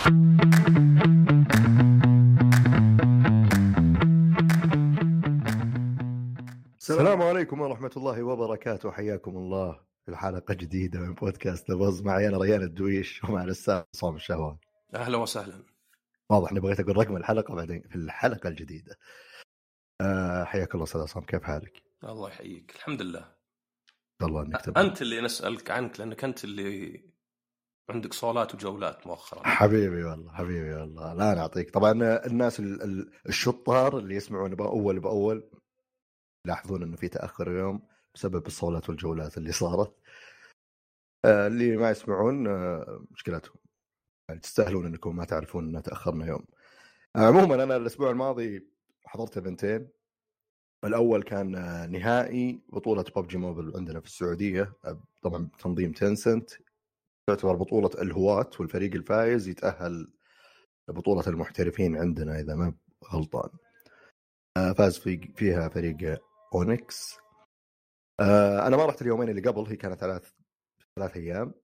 السلام. عليكم ورحمة الله وبركاته. حياكم الله في حلقة جديدة من بودكاست لبز معي أنا ريان الدويش ومع الأستاذ عصام الشهوان. أهلا وسهلا. واضح إني بغيت أقول رقم الحلقة بعدين في الحلقة الجديدة. أه حياك الله أستاذ عصام كيف حالك؟ الله يحييك. الحمد لله. الله إنك تبقى. أنت اللي نسألك عنك لأنك أنت اللي عندك صولات وجولات مؤخرا. حبيبي والله حبيبي والله. لا أنا أعطيك. طبعا الناس ال- ال- الشطار اللي يسمعون بأول بأول يلاحظون إنه في تأخر اليوم بسبب الصولات والجولات اللي صارت. آه، اللي ما يسمعون آه، مشكلتهم. يعني تستاهلون إنكم ما تعرفون ان تأخرنا يوم. آه، عموما أنا الأسبوع الماضي حضرت إيفنتين. الأول كان نهائي بطولة ببجي موبل عندنا في السعودية. طبعا تنظيم تنسنت تعتبر بطوله الهواة والفريق الفايز يتأهل لبطولة المحترفين عندنا إذا ما غلطان. آه، فاز في فيها فريق اونكس آه، أنا ما رحت اليومين اللي قبل هي كانت ثلاث ثلاث أيام.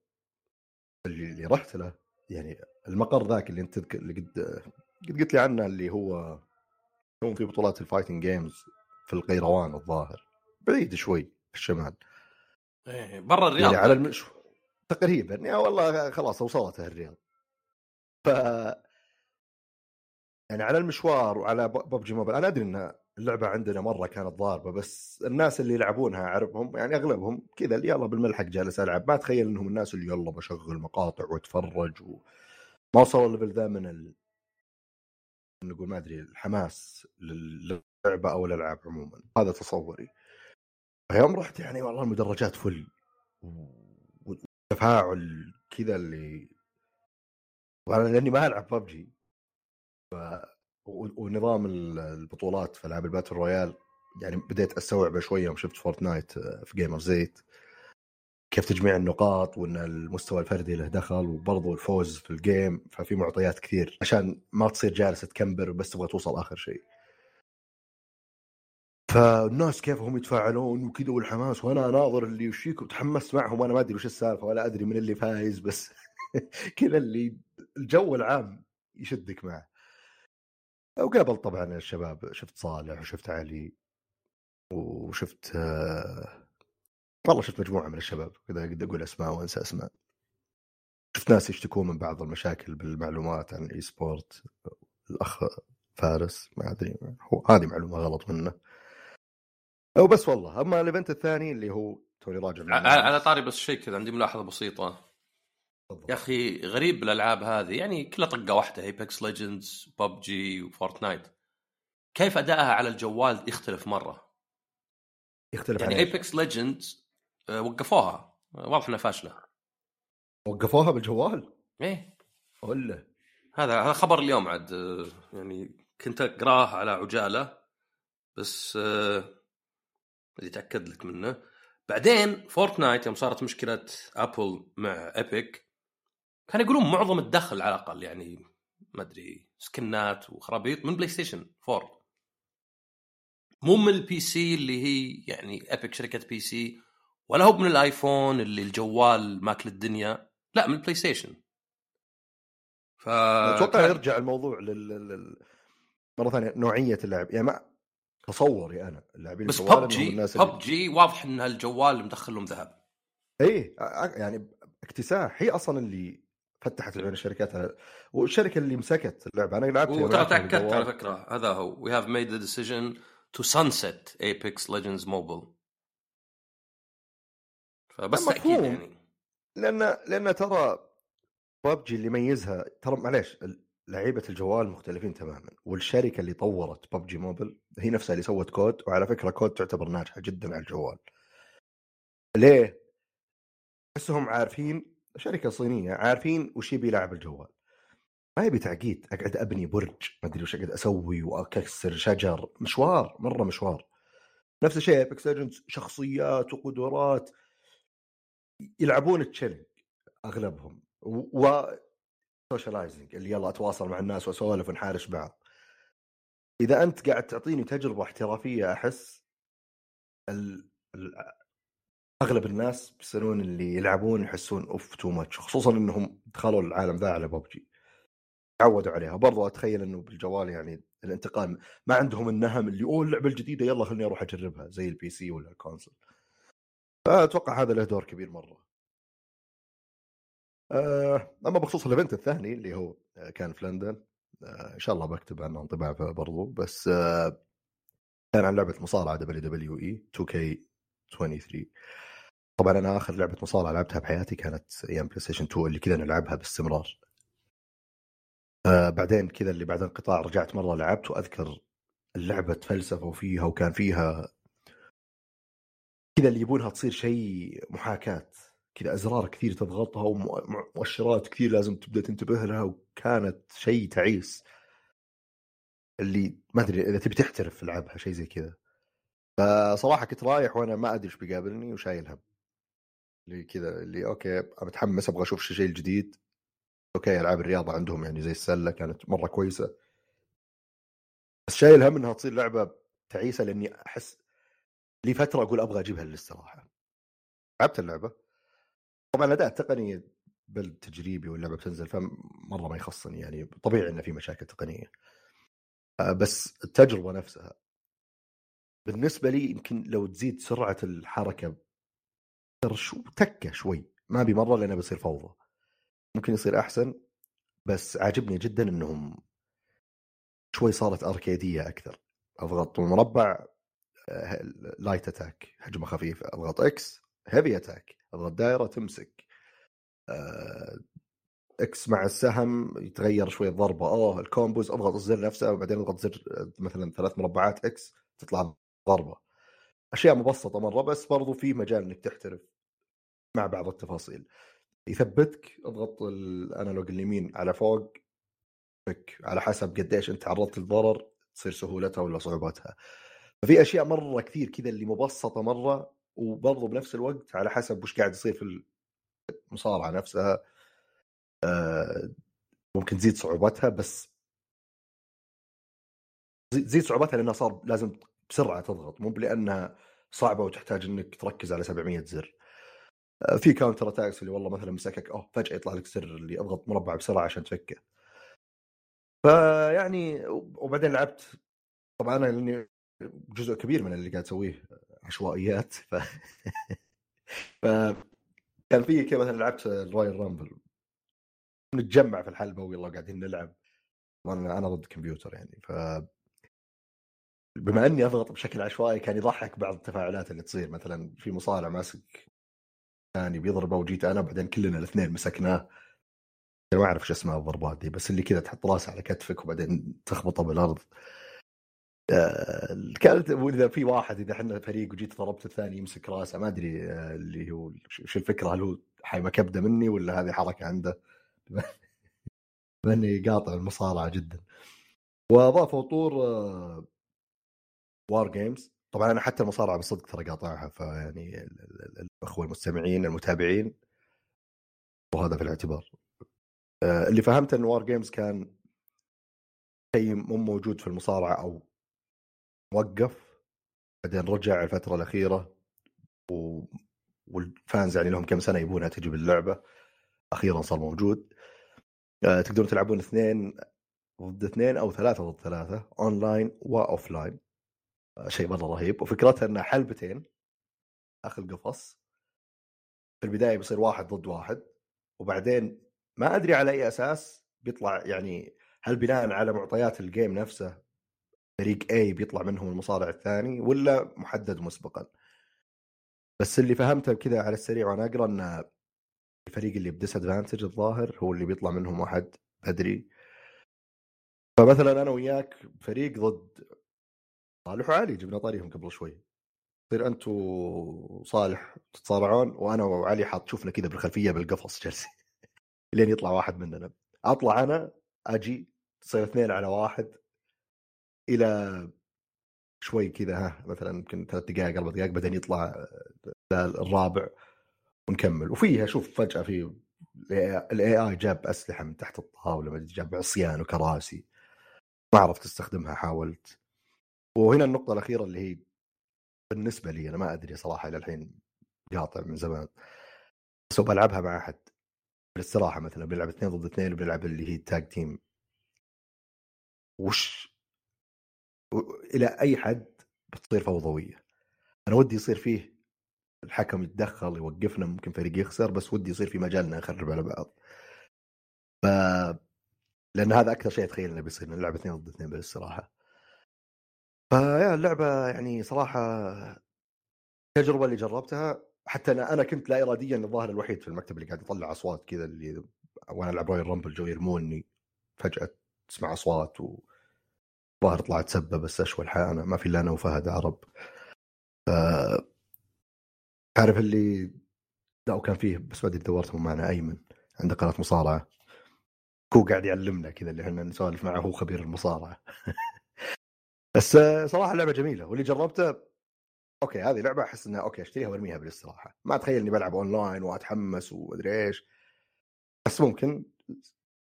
اللي رحت له يعني المقر ذاك اللي أنت تذكر اللي قد قد قلت لي عنه اللي هو يكون في بطولات ال fighting games في القيروان الظاهر. بعيد شوي في الشمال. إيه برا الرياض يعني على المش تقريبا. يا والله خلاص وصلت الرياض ف يعني على المشوار وعلى PUBG Mobile أنا أدري إن اللعبة عندنا مرة كانت ضاربة بس الناس اللي يلعبونها أعرفهم يعني أغلبهم كذا اللي يلا بالملحق جالس ألعب. ما أتخيل إنهم الناس اللي يلا بشغل مقاطع وأتفرج وما وصلوا ال level ذا من ال... نقول ما أدري الحماس للعبة أو الألعاب عموما. هذا تصوري. فيوم رحت يعني والله المدرجات فل وتفاعل كذا اللي وأنا لأني ما ألعب ببجي ف... ونظام ال- البطولات في العاب ال battle royale يعني بديت أستوعبه شوية يوم شفت Fortnite آه، في Gamers8 كيف تجميع النقاط وإن المستوى الفردي له دخل وبرضه الفوز في ال game ففي معطيات كثير عشان ما تصير جالس تكمبر بس تبغى توصل آخر شيء. فالناس كيف هم يتفاعلون وكذا والحماس وأنا ناظر اللي وشيك وتحمست معهم وأنا ما أدري وش السالفة ولا أدري من اللي فايز بس كذا اللي الجو العام يشدك معه. وقابل طبعا الشباب شفت صالح وشفت علي وشفت والله شفت مجموعة من الشباب كذا قد أقول أسماء وأنسى أسماء. شفت ناس يشتكون من بعض المشاكل بالمعلومات عن ال esport الأخ فارس ما أدري هو هذه معلومة غلط منه. وبس والله أما ال event الثاني اللي هو توني راجع على طاري بس شيء كذا عندي ملاحظة بسيطة. يا أخي غريب بالالعاب هذه يعني كلها طقة واحدة Apex Legends PUBG و Fortnite كيف ادائها على الجوال يختلف مرة؟ يختلف يعني؟ Apex Legends وقفوها آه، واضح إنها فاشلة. وقفوها بالجوال؟ إيه. ولا هذا هذا خبر اليوم عاد آه، يعني كنت أقراه على عجالة بس آه، اللي اتاكد لك منه. بعدين Fortnite يوم صارت مشكلة Apple مع Epic كانوا يقولون معظم الدخل على الأقل يعني ما أدري سكنات وخرابيط من PlayStation 4 مو من ال PC اللي هي يعني Epic شركة PC ولا هو من ال iPhone اللي الجوال ماكل الدنيا لا من ال PlayStation ف أتوقع يرجع الموضوع لل... لل... مرة ثانية نوعية اللعب. يعني ما تصوري أنا اللاعبين بس PUBG PUBG واضح إن الجوال مدخل لهم ذهب. إيه يعني اكتساح. هي أصلا اللي فتحت عيون الشركات والشركة اللي مسكت اللعبة أنا لعبت وترى تأكدت على فكرة هذا هو. We have made the decision to sunset Apex Legends Mobile فبس تأكيد. يعني. لأن لأن ترى ببجي اللي يميزها ترى معليش لعيبة الجوال مختلفين تماما والشركة اللي طورت PUBG Mobile هي نفسها اللي سوت COD وعلى فكرة COD تعتبر ناجحة جدا على الجوال. ليه؟ احسهم عارفين شركة صينية عارفين وش يبي لاعب الجوال. ما يبي تعقيد أقعد أبني برج ما أدري وش أقعد أسوي وأكسر شجر. مشوار مرة مشوار. نفس الشيء Apex شخصيات وقدرات يلعبون chilling أغلبهم. و socializing اللي يلا أتواصل مع الناس وأسولف ونحارش بعض. إذا أنت قاعد تعطيني تجربة احترافية أحس ال... ال... أغلب الناس بيصيرون اللي يلعبون يحسون أوف too much خصوصا إنهم دخلوا العالم ذا على ببجي. تعودوا عليها. برضو أتخيل إنه بالجوال يعني الانتقال ما عندهم النهم اللي أوه اللعبة الجديدة يلا خليني أروح أجربها زي ال PC ولا ال console فأتوقع هذا له دور كبير مرة. أما بخصوص ال event الثاني اللي هو كان في لندن آه، إن شاء الله بكتب عنه انطباع برضو بس آه، كان عن لعبة مصارعة دبليو دبليو إي 2 كي 23 طبعا أنا آخر لعبة مصارعة لعبتها بحياتي كانت أيام PlayStation 2 اللي كذا نلعبها باستمرار. آه بعدين كذا اللي بعد انقطاع رجعت مرة لعبت وأذكر اللعبة تفلسفوا فيها وكان فيها كذا اللي يبونها تصير شيء محاكاة. كذا أزرار كثير تضغطها ومؤشرات كثير لازم تبدأ تنتبه لها وكانت شيء تعيس. اللي ما أدري إذا تبي تحترف العبها شيء زي كذا. فصراحة كنت رايح وأنا ما أدري إيش بيقابلني وشايل هم اللي كذا اللي okay متحمس أبغى أشوف شيء جديد. Okay ألعاب الرياضة عندهم يعني زي السلة كانت مرة كويسة. بس شايل هم انها تصير لعبة تعيسة لأني أحس لي فترة أقول أبغى أجيبها للإستراحة. لعبت اللعبة؟ طبعا الاداء التقني بالتجريبي واللعبة بتنزل فمرة ما يخصني يعني. طبيعي إنه في مشاكل تقنية. آه، بس التجربة نفسها. بالنسبة لي يمكن لو تزيد سرعة الحركة شو تكه شوي. ما أبي مرة لأنه بيصير فوضى. ممكن يصير أحسن بس عاجبني جدا إنهم شوي صارت أركيدية أكثر. أضغط مربع light attack هجمة خفيفة. أضغط X heavy attack اضغط دائره تمسك X مع السهم يتغير شوي الضربه أوه ال combos أضغط الزر نفسه وبعدين أضغط زر مثلا ثلاث مربعات إكس تطلع ضربة. أشياء مبسطة مرة بس برضو في مجال إنك تحترف مع بعض التفاصيل. يثبتك اضغط الأنالوج اليمين على فوق بك على حسب قديش أنت تعرضت للضرر تصير سهولتها ولا صعوبتها. ففي أشياء مرة كثير كذا اللي مبسطة مرة وبرضه بنفس الوقت على حسب وش قاعد يصير في المصارعة نفسها آه، ممكن تزيد صعوبتها بس تزيد صعوبتها لأنها صار لازم بسرعة تضغط مو لانها صعبة وتحتاج إنك تركز على 700 زر. آه، في counter attacks اللي والله مثلا مسكك أوه فجأة يطلع لك سر اللي أضغط مربع بسرعة عشان تفكه. فيعني وبعدين لعبت طبعا أنا لأني جزء كبير من اللي قاعد أسويه. عشوائيات ف ف كان في كذا مثلا لعبت الرويال رامبل نتجمع في الحلبة ويلا قاعدين نلعب. أنا ضد كمبيوتر يعني ف بما إني أضغط بشكل عشوائي كان يضحك بعض التفاعلات اللي تصير. مثلا في مصارع ماسك ثاني بيضربه وجيت أنا بعدين كلنا الاثنين مسكناه. ما أعرف شو اسمها الضربات دي بس اللي كذا تحط راسه على كتفك وبعدين تخبطه بالأرض. كانت اذا في واحد إذا إحنا فريق وجيت ضربت الثاني يمسك راسه ما أدري آه، اللي هو شو الفكرة؟ هل هو حيمه كبدة مني ولا هذه حركة عنده؟ لاني قاطع المصارعة جدا. وأضافوا طور WarGames طبعا أنا حتى المصارعة بصدق ترى قاطعها فيعني الأخوة المستمعين المتابعين. وهذا في الاعتبار. آه، اللي فهمته إن WarGames كان شيء مو موجود في المصارعة أو وقف بعدين رجع الفترة الأخيرة و... وال fans يعني لهم كم سنة يبونها تجي باللعبة أخيرا صار موجود. آه، تقدرون تلعبون اثنين ضد اثنين أو ثلاثة ضد ثلاثة online و offline آه، شيء مرة رهيب. وفكرتها إنها حلبتين أخذ قفص. في البداية بيصير واحد ضد واحد وبعدين ما أدري على أي أساس بيطلع يعني هل بناء على معطيات ال game نفسه فريق A بيطلع منهم المصارع الثاني ولا محدد مسبقا. بس اللي فهمته كذا على السريع وأنا أقرأ إن الفريق اللي بديس ادفانتج الظاهر هو اللي بيطلع منهم واحد بدري. فمثلا أنا وياك فريق ضد صالح وعلي جبنا طاريهم قبل شوي. تصير أنت وصالح تتصارعون وأنا وعلي حاط شوفنا كذا بالخلفية بالقفص جالسين لين يطلع واحد مننا. أطلع أنا أجي تصير اثنين على واحد. إلى شوي كذا ها مثلا يمكن ثلاث دقائق أربع دقائق بعدين يطلع الرابع ونكمل. وفيها شوف فجأة في ال AI جاب أسلحة من تحت الطاولة جاب عصيان وكراسي. ما عرفت استخدمها حاولت. وهنا النقطة الأخيرة اللي هي بالنسبة لي أنا ما أدري صراحة إلى الحين قاطع من زمان. بس بلعبها مع أحد. بالاستراحة مثلا بنلعب اثنين ضد اثنين وبنلعب اللي هي tag team وش إلى أي حد بتصير فوضويه أنا ودي يصير فيه الحكم يتدخل يوقفنا ممكن فريق يخسر بس ودي يصير في مجالنا نخرب على بعض. ف لأن هذا أكثر شيء اتخيل انه بيصير اللعبة اثنين ضد اثنين بالصراحه فيا اللعبة يعني صراحة التجربه اللي جربتها حتى أنا أنا كنت لا اراديا الظاهر الوحيد في المكتب اللي قاعد يطلع أصوات كذا اللي وأنا ألعب Royal Rumble جو يرموني فجأة تسمع أصوات و ظاهر طلعت سبة بس أشوى الحياة. ما في إلا أنا وفهد عرب ف تعرف اللي لا وكان فيه بس أدري دورتهم معنا أيمن عنده قناة مصارعة؟ هو قاعد يعلمنا كذا اللي إحنا نسولف معه هو خبير المصارعة. بس آه، صراحة لعبه جميلة واللي جربته okay هذه لعبة أحس إنها okay أشتريها وأرميها بالاستراحة. ما أتخيل إني بلعب أونلاين وأتحمس وادري إيش. بس ممكن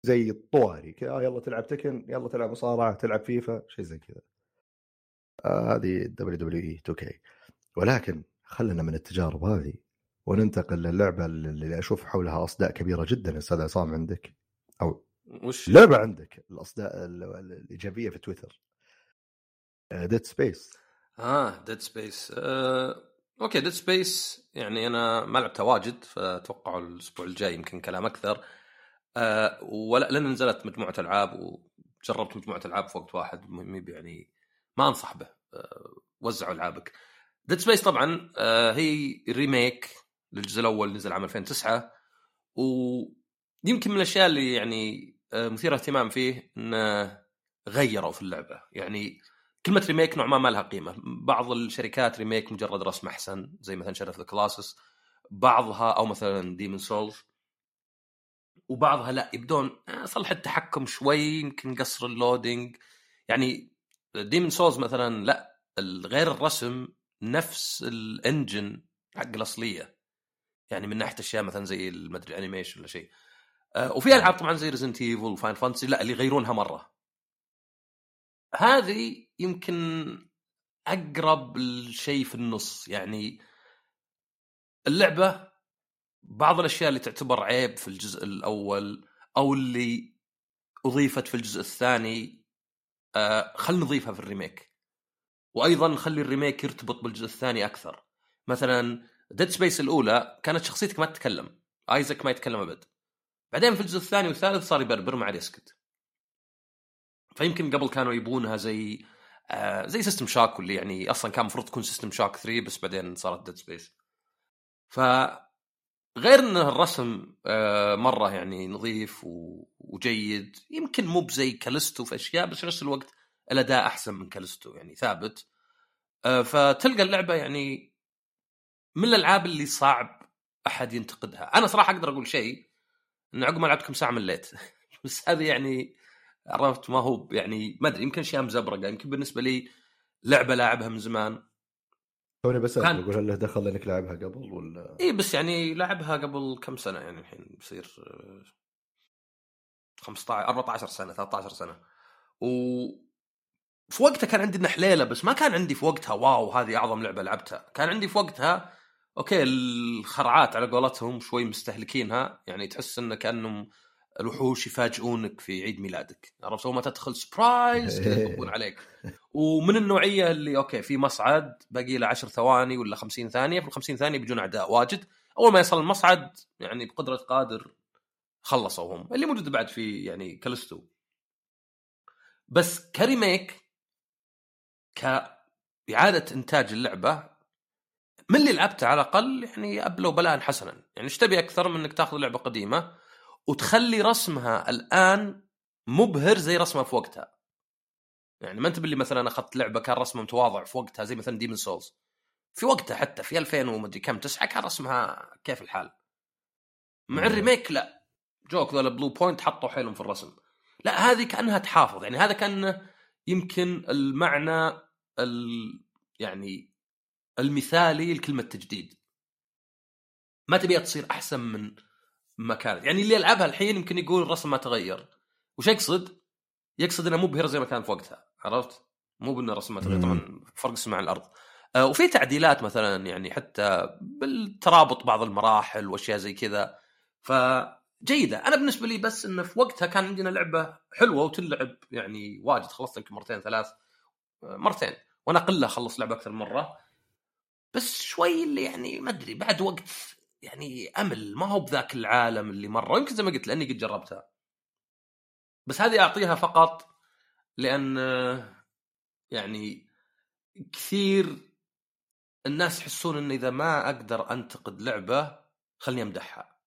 زي الطواري كذا آه، يلا تلعب Tekken يلا تلعب مصارعة تلعب فيفا شيء زي كذا. آه هذه دبليو دبليو اي 2 كي ولكن خلنا من التجارب هذه وننتقل للعبة اللي أشوف حولها أصداء كبيرة جدا أستاذ عصام عندك؟ أو وش؟ لعبه عندك الأصداء ال- ال- الإيجابية في تويتر. ديد سبيس آه ديد سبيس آه، أوكي ديد سبيس يعني أنا ما لعبتها واجد فأتوقع الأسبوع الجاي يمكن كلام أكثر. آه ولا لأن نزلت مجموعة ألعاب وجربت مجموعة ألعاب في وقت واحد يعني ما أنصح به. آه وزعوا ألعابك. Dead Space طبعا آه هي remake للجزء الأول نزل عام 2009 ويمكن من الأشياء اللي يعني مثيرة اهتمام فيه إنه غيروا في اللعبة. يعني كلمة remake نوع ما ما لها قيمة. بعض الشركات remake مجرد رسم أحسن زي مثلا Shadow of the Colossus بعضها أو مثلا Demon's Souls وبعضها لا يبدون آه، صلح التحكم شوي يمكن قصر ال loading. يعني Demon's Souls مثلا لا غير الرسم نفس ال engine حق الأصلية. يعني من ناحية أشياء مثلا زي المدري animation ولا شيء. آه، وفي ألعاب طبعا زي Resident Evil و Final Fantasy لا اللي يغيرونها مرة. هذه يمكن أقرب الشيء في النص. يعني اللعبة بعض الأشياء اللي تعتبر عيب في الجزء الأول أو اللي أضيفت في الجزء الثاني آه خل نضيفها في ال remake. وأيضا نخلي ال remake يرتبط بالجزء الثاني أكثر. مثلا Dead Space الأولى كانت شخصيتك ما تتكلم. Isaac ما يتكلم أبد. بعدين في الجزء الثاني والثالث صار يبربر ما عاد يسكت. فيمكن قبل كانوا يبونها زي آه زي System Shock واللي يعني أصلا كان المفروض تكون System Shock 3 بس بعدين صارت Dead Space ف غير إن الرسم آه مرة يعني نظيف وجيد. يمكن مو بزي كاليستو في أشياء بس في نفس الوقت الأداء أحسن من كاليستو يعني ثابت. آه فتلقى اللعبة يعني من الألعاب اللي صعب أحد ينتقدها. أنا صراحة أقدر أقول شيء إن عقب ما لعبت كم ساعة مليت. بس هذه يعني عرفت ما هو يعني ما أدري يمكن أشياء مزبرقة. يمكن بالنسبة لي لعبة لاعبها من زمان. توني بس كان- بقول هل له دخل إنك لعبها قبل ولا؟ اي بس يعني لعبها قبل كم سنة؟ يعني الحين بصير آه، 15 14 سنة 13 سنة. و في وقتها كان عندي نحليله بس ما كان عندي في وقتها واو هذه أعظم لعبة لعبتها. كان عندي في وقتها okay الخرعات على قولتهم شوي مستهلكينها يعني تحس إنه كأنهم الوحوش يفاجئونك في عيد ميلادك. عرفت؟ اول ما تدخل surprise يطبون عليك. ومن النوعية اللي okay في مصعد باقي له 10 ثواني ولا 50 ثانية في ال 50 ثانية بيجون أعداء واجد. أول ما يصل المصعد يعني بقدرة قادر خلصوا هم اللي موجود بعد في يعني كالستو. بس ك remake كإعادة إنتاج اللعبة من اللي لعبته على الأقل يعني أبلوا بلاء حسنا. يعني إيش تبي أكثر من إنك تاخذ لعبة قديمة؟ وتخلي رسمها الآن مبهر زي رسمها في وقتها. يعني ما أنت باللي مثلا أخذت لعبة كان رسمها متواضع في وقتها زي مثلا Demon's Souls في وقتها حتى في 2000 ومدري كم تسعة كان رسمها كيف الحال. مع. ال remake لا. جوك ذا Bluepoint حطوا حيلهم في الرسم. لا هذه كأنها تحافظ. يعني هذا كان يمكن المعنى ال يعني المثالي لكلمة تجديد. ما تبيها تصير أحسن من ما كانت يعني اللي يلعبها الحين يمكن يقول الرسم ما تغير. وش يقصد؟ يقصد إنه مبهر زي ما كان في وقتها عرفت؟ مو بإنه الرسم ما تغير. طبعا فرق السماء عن الأرض. آه، وفي تعديلات مثلا يعني حتى بالترابط بعض المراحل وأشياء زي كذا. ف جيده أنا بالنسبة لي بس إنه في وقتها كان عندنا لعبة حلوة وتلعب يعني واجد. خلصت يمكن مرتين ثلاث مرتين. وأنا قلة أخلص لعبة أكثر مرة. بس شوي اللي يعني ما أدري بعد وقت يعني أمل ما هو بذاك العالم اللي مرة يمكن زي ما قلت لأني قد جربتها. بس هذه أعطيها فقط لأن يعني كثير الناس يحسون إن إذا ما أقدر أنتقد لعبة خلني أمدحها.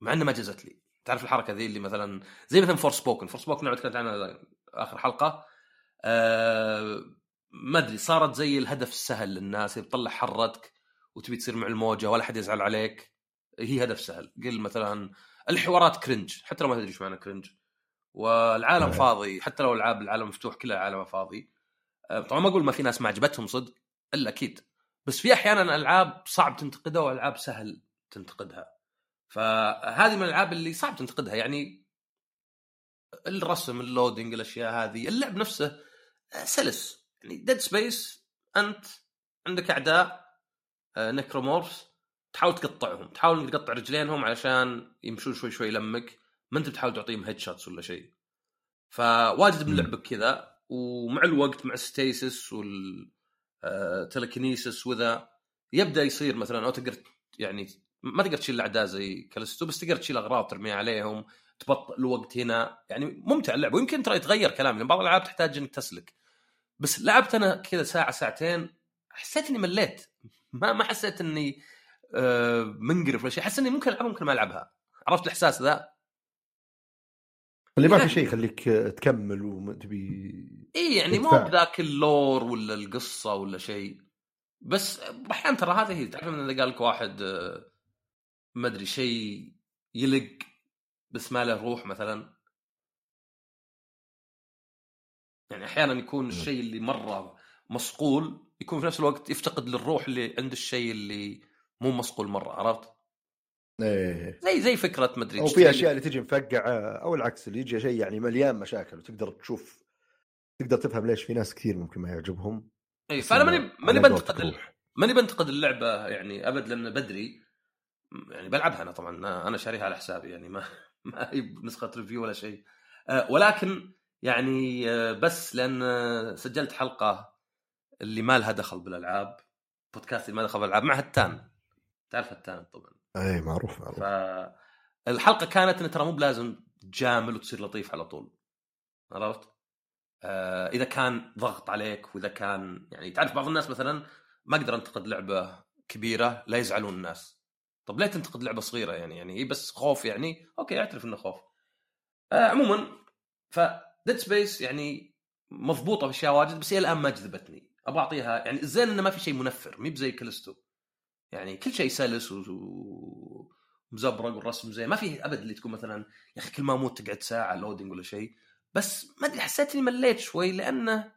مع انه ما جزت لي. تعرف الحركة ذي اللي مثلا زي مثلا Forspoken Forspoken لعبه تكلمت عنها آخر حلقة. أه ما أدري صارت زي الهدف السهل للناس تطلع حرتك وتبي تصير مع الموجة ولا حد يزعل عليك. هي هدف سهل. قل مثلا الحوارات cringe حتى لو ما تدري إيش معنى cringe والعالم أيه. فاضي حتى لو العاب العالم مفتوح كله العالم فاضي. أه، طبعا ما أقول ما في ناس ما عجبتهم صدق إلا أكيد. بس في أحيانا العاب صعب تنتقدها والعاب سهل تنتقدها. فهذه من الألعاب اللي صعب تنتقدها. يعني الرسم ال loading الأشياء هذه اللعب نفسه آه، سلس. يعني Dead Space أنت عندك أعداء Necromorphs تحاول تقطعهم تحاول تقطع رجلينهم علشان يمشون شوي شوي لمك ما أنت بتحاول تعطيهم headshots ولا شيء. فواجد من لعبك كذا ومع الوقت مع ال stasis وال telekinesis وذا يبدأ يصير مثلا أو تقدر يعني ما تقدر تشيل الأعداء زي كالستو بس تقدر تشيل أغراض ترميها عليهم تبطئ الوقت هنا. يعني ممتع اللعبة ويمكن ترى يتغير كلامي لأن بعض الألعاب تحتاج إنك تسلك. بس لعبت أنا كذا ساعة ساعتين حسيت إني مليت. ما ما حسيت إني آه، منقرف ولا شيء. حسيت إني ممكن ألعبها ممكن ما ألعبها. عرفت الإحساس ذا؟ اللي ما في شيء يخليك تكمل وتبي إي يعني مو. بذاك ال lore ولا القصة ولا شيء. بس أحيانا ترى هذه هي تعرف إذا قال لك واحد آه، ما أدري شيء يلق بس ما له روح مثلا. يعني أحيانا يكون الشيء اللي مرة مصقول يكون في نفس الوقت يفتقد للروح اللي عند الشيء اللي مو مصقول مرة عرفت؟ إيه. زي زي فكرة ما أدري أو في أشياء اللي تجي مفقعة أو العكس اللي يجي شيء يعني مليان مشاكل وتقدر تشوف تقدر تفهم ليش في ناس كثير ممكن ما يعجبهم. اي فأنا ماني ماني بنتقد. ماني بنتقد اللعبة يعني أبد لأن بدري يعني بلعبها أنا طبعا أنا شاريها على حسابي يعني ما ما هي نسخة ريفيو ولا شيء. أه، ولكن يعني أه، بس لأن سجلت حلقة اللي ما لها دخل بالألعاب بودكاست اللي ما دخل بالألعاب مع هتان تعرف هتان طبعا. اي معروف معروف. فالحلقه كانت إن ترى مو بلازم تجامل وتصير لطيف على طول. عرفت؟ آه إذا كان ضغط عليك وإذا كان يعني تعرف بعض الناس مثلا ما أقدر أنتقد لعبة كبيرة لا يزعلون الناس. طب ليه تنتقد لعبة صغيرة يعني؟ يعني هي بس خوف يعني؟ أوكي أعترف إنه خوف. آه عموما ف Dead Space يعني مضبوطة في اشياء واجد بس هي الآن ما جذبتني. أبغى أعطيها يعني الزين إنه ما في شيء منفر مي بزي كلستو يعني كل شيء سلس ومزبرق والرسم زين. ما في أبد اللي تكون مثلا يا أخي كل ما أموت تقعد ساعة loading ولا شيء. بس ما أدري حسيت إني مليت شوي لأنه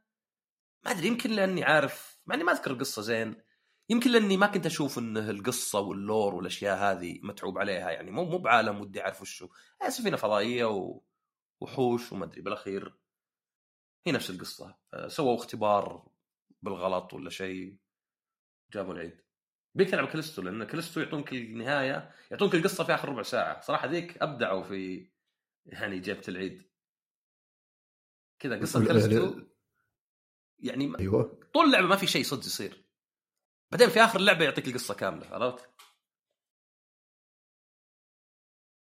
ما أدري يمكن لأني عارف مع إني ما أذكر القصة زين. يمكن لأني ما كنت أشوف إن القصة وال lore والأشياء هذه متعوب عليها يعني مو مو بعالم ودي أعرف وشو سفينه فضائية و... وحوش وما أدري بالأخير هي نفس القصة. أه، سووا اختبار بالغلط ولا شيء. جابوا العيد. بيك تلعب كلستو لأن كلستو يعطونك النهاية يعطونك القصة في آخر ربع ساعة. صراحة ذيك أبدعوا في يعني جيبة العيد. كذا قصة ال- كلستو يعني أيوه. طول اللعبة ما في شيء صدق يصير. بعدين في آخر اللعبه يعطيك القصة كاملة عرفت؟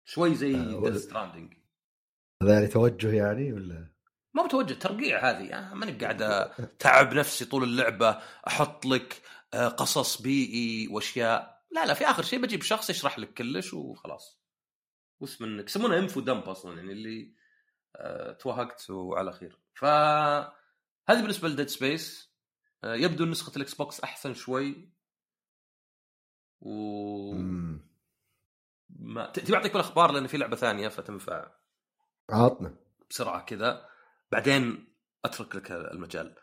شوي زي آه، ولا- Death Stranding هذا يعني توجه يعني ولا؟ ما بتوجه ترقيع هذه. آه، ماني قاعد أتعب نفسي طول اللعبة أحط لك آه، قصص بيئي واشياء. لا لا في آخر شيء بجيب شخص يشرح لك كلش وخلاص. وش منك يسمونها info dump أصلا يعني اللي آه، توهقت وعلى خير. ف هذه بالنسبة ل Dead Space. يبدو نسخة ال Xbox أحسن شوي. و. ما تبي أعطيك بالاخبار لأن في لعبة ثانية فتنفع. عطنا. بسرعة كذا. بعدين أترك لك المجال.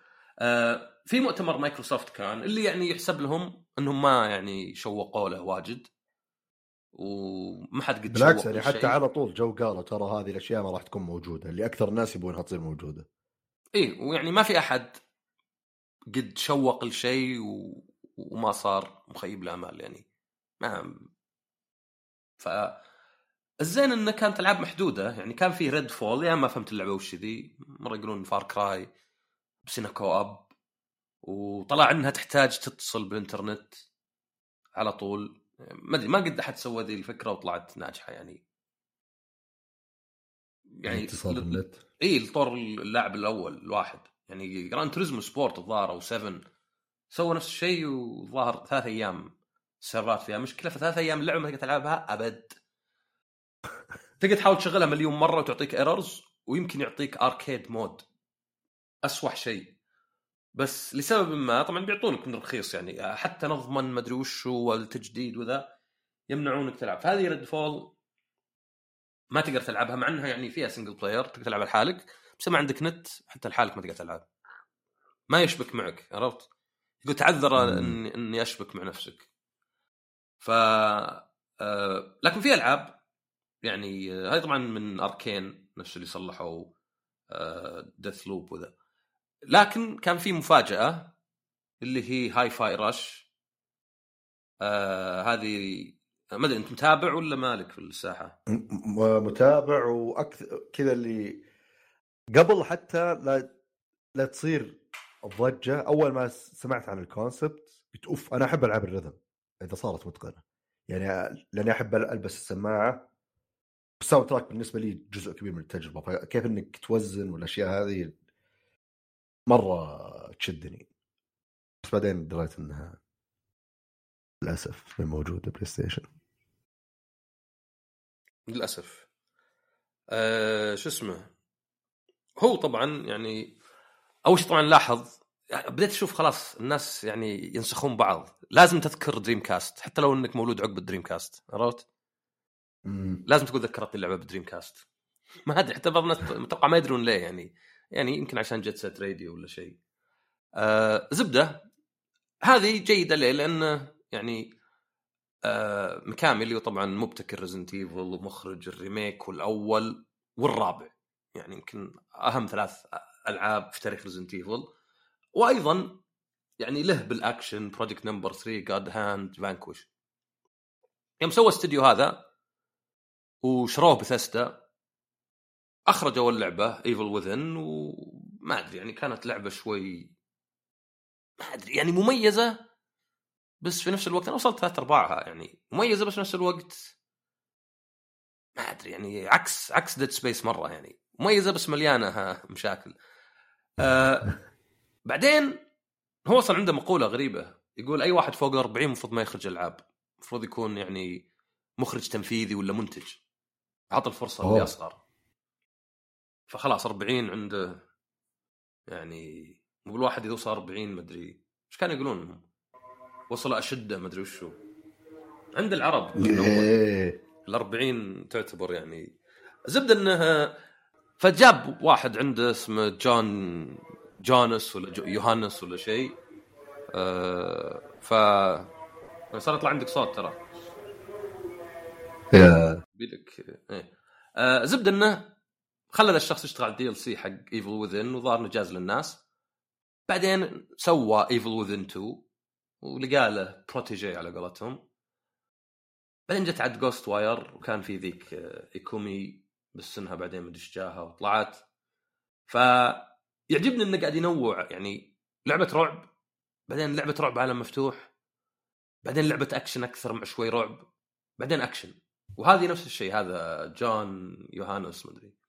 آه، في مؤتمر مايكروسوفت كان اللي يعني يحسب لهم إنهم ما يعني شوقوا له واجد وما حد قد بالعكس يعني. حتى على طول جو قالوا ترى هذه الأشياء ما راح تكون موجودة اللي أكثر الناس يبونها تصير موجودة. اي ويعني ما في أحد قد شوق لشيء و... وما صار مخيب الامال يعني. ما ف الزين إنه كانت ألعاب محدودة يعني كان في Redfall يا ما فهمت اللعبة وش ذي مرة يقولون Far Cry بس انها co-op وطلع إنها تحتاج تتصل بالانترنت على طول. ما أدري ما قد أحد سوى ذي الفكرة وطلعت ناجحة يعني. يعني اتصال بالنت؟ إي لطور اللاعب الأول الواحد. يعني Gran Turismo Sport الظاهر أو 7 سووا نفس الشيء وظاهر ثلاث أيام السيرفرات فيها. مشكلة في ثلاث أيام اللعبه ما تقدر تلعبها أبد. تقدر تحاول تشغلها مليون مرة وتعطيك errors ويمكن يعطيك arcade mode اسوح شيء. بس لسبب ما طبعا بيعطونك من رخيص يعني حتى نضمن ما أدري وش هو التجديد وذا يمنعونك تلعب. فهذه Redfall ما تقدر تلعبها مع إنها يعني فيها single player تقدر تلعب لحالك بس ما عندك نت حتى لحالك ما تقدر تلعب. ما يشبك معك عرفت؟ يقول تعذر إني إني أشبك مع نفسك. ف آه... لكن في ألعاب يعني آه... هاي طبعا من Arkane نفس اللي صلحوا آه... Deathloop وذا. لكن كان في مفاجأة اللي هي Hi-Fi Rush. آه هذه ما أدري أنت متابع ولا مالك في الساحة؟ متابع وأكثر كذا اللي قبل حتى لا لا تصير الضجة أول ما سمعت عن ال concept قلت أوف أنا أحب العاب ال rhythm إذا صارت متقنة. يعني لأني أحب ألبس السماعة. ال soundtrack بالنسبة لي جزء كبير من التجربة فكيف إنك توزن والأشياء هذه مرة تشدني بس بعدين دريت إنها للأسف موجودة PlayStation. للأسف. أه شو اسمه؟ هو طبعا يعني أول شيء طبعا لاحظ بديت أشوف خلاص الناس يعني ينسخون بعض. لازم تذكر Dreamcast حتى لو إنك مولود عقب ال Dreamcast عرفت؟ لازم تقول ذكرت اللعبة ب Dreamcast ما أدري حتى بعض الناس متوقع ما يدرون ليه يعني. يعني يمكن عشان Jet Set Radio ولا شيء. آه زبدة هذه جيدة ليه؟ لأنه يعني آه ميكامي اللي طبعا مبتكر Resident Evil ومخرج ال remake والأول والرابع. يعني يمكن أهم ثلاث ألعاب في تاريخ Resident Evil وأيضا يعني له بال action Project Number 3 God Hand Vanquish يوم سوى استوديو هذا وشروه بثستا أخرجوا اللعبة Evil Within وما أدري يعني كانت لعبة شوي ما أدري يعني مميزة بس في نفس الوقت أنا وصلت ثلاث أرباعها يعني مميزة بس في نفس الوقت ما أدري يعني عكس عكس Dead Space مرة يعني مميزة بس مليانة مشاكل. آه بعدين هو أصلا عنده مقولة غريبة يقول أي واحد فوق ال 40 المفروض ما يخرج ألعاب المفروض يكون يعني مخرج تنفيذي ولا منتج. عط الفرصه اللي اصغر فخلاص 40 عنده يعني مو بالواحد اذا وصل 40 مدري إيش كانوا يقولون؟ وصل أشدة مدري وشو. عند العرب إيه. ال 40 تعتبر يعني زبدة إنه فجاب واحد عنده اسمه جون جونس ولا جو يوهانس ولا شيء. آه ف صار يطلع عندك صوت ترى. يا. بيدك إيه. آه زبدة إنه خلى الشخص يشتغل ال DLC حق Evil Within وظهر إنه جاز للناس. بعدين سوى Evil Within 2 ولقى له protégé على قولتهم. بعدين جت عاد Ghostwire وكان في ذيك Ikumi بس إنها بعدين مدري جاها وطلعت. ف يعجبني إنه قاعد ينوع يعني لعبة رعب بعدين لعبة رعب عالم مفتوح بعدين لعبة اكشن أكثر مع شوي رعب بعدين اكشن وهذه نفس الشيء هذا جون Johanas مدري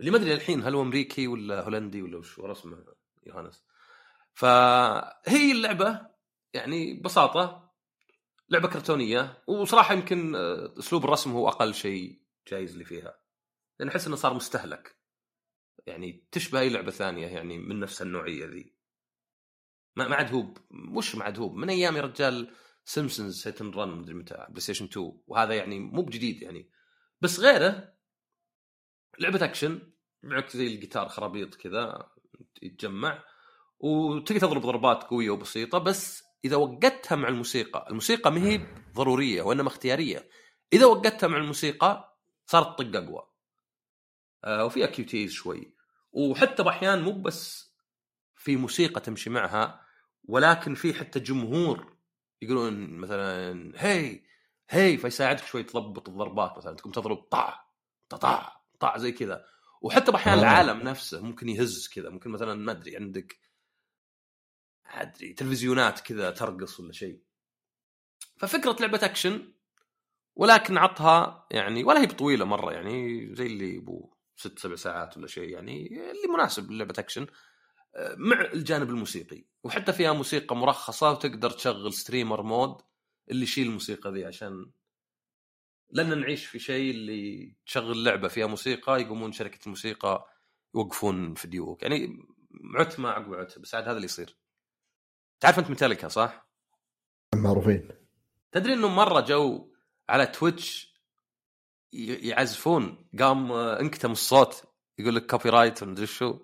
اللي ما أدري الحين هل هو أمريكي ولا هولندي ولا وش اسمه Johanas. فهي اللعبة يعني ببساطه لعبة كرتونية وصراحة يمكن أسلوب الرسم هو أقل شيء جايز لي فيها. لأن أحس إنه صار مستهلك. يعني تشبه أي لعبة ثانية يعني من نفس النوعية ذي. ما ما عاد هو وش ما عاد هو من أيام يا رجال Simpsons Hit & Run مدري متى PlayStation 2 وهذا يعني مو بجديد يعني. بس غيره لعبة أكشن معك زي الجيتار خرابيط كذا يتجمع وتقدر تضرب ضربات قوية وبسيطة بس إذا وقتها مع الموسيقى الموسيقى ما هي ضرورية وإنما اختيارية. إذا وقتها مع الموسيقى صارت طق أقوى. آه وفيها QTEs شوي. وحتى بأحيان مو بس في موسيقى تمشي معها ولكن في حتى جمهور يقولون مثلا hey hey. فيساعدك شوي تضبط الضربات مثلا تقوم تضرب طع طع طع زي كذا. وحتى أحيانا آه. العالم نفسه ممكن يهز كذا. ممكن مثلا ما أدري عندك أدري تلفزيونات كذا ترقص ولا شيء. ففكرة لعبة أكشن ولكن عطها يعني ولا هي بطويلة مرة يعني زي اللي ابو ست سبع ساعات ولا شيء يعني اللي مناسب للعبة أكشن. آه، مع الجانب الموسيقي. وحتى فيها موسيقى مرخصة وتقدر تشغل streamer mode اللي يشيل الموسيقى ذي عشان لأن نعيش في شيء اللي تشغل لعبة فيها موسيقى يقومون شركة الموسيقى يوقفون فيديوك يعني غث ما عقبه غث بس عاد هذا اللي يصير. تعرف أنت ميتاليكا صح؟ معروفين. تدري إنه مرة جو على Twitch يعزفون قام انكتم الصوت يقول لك copyright ومدري شو.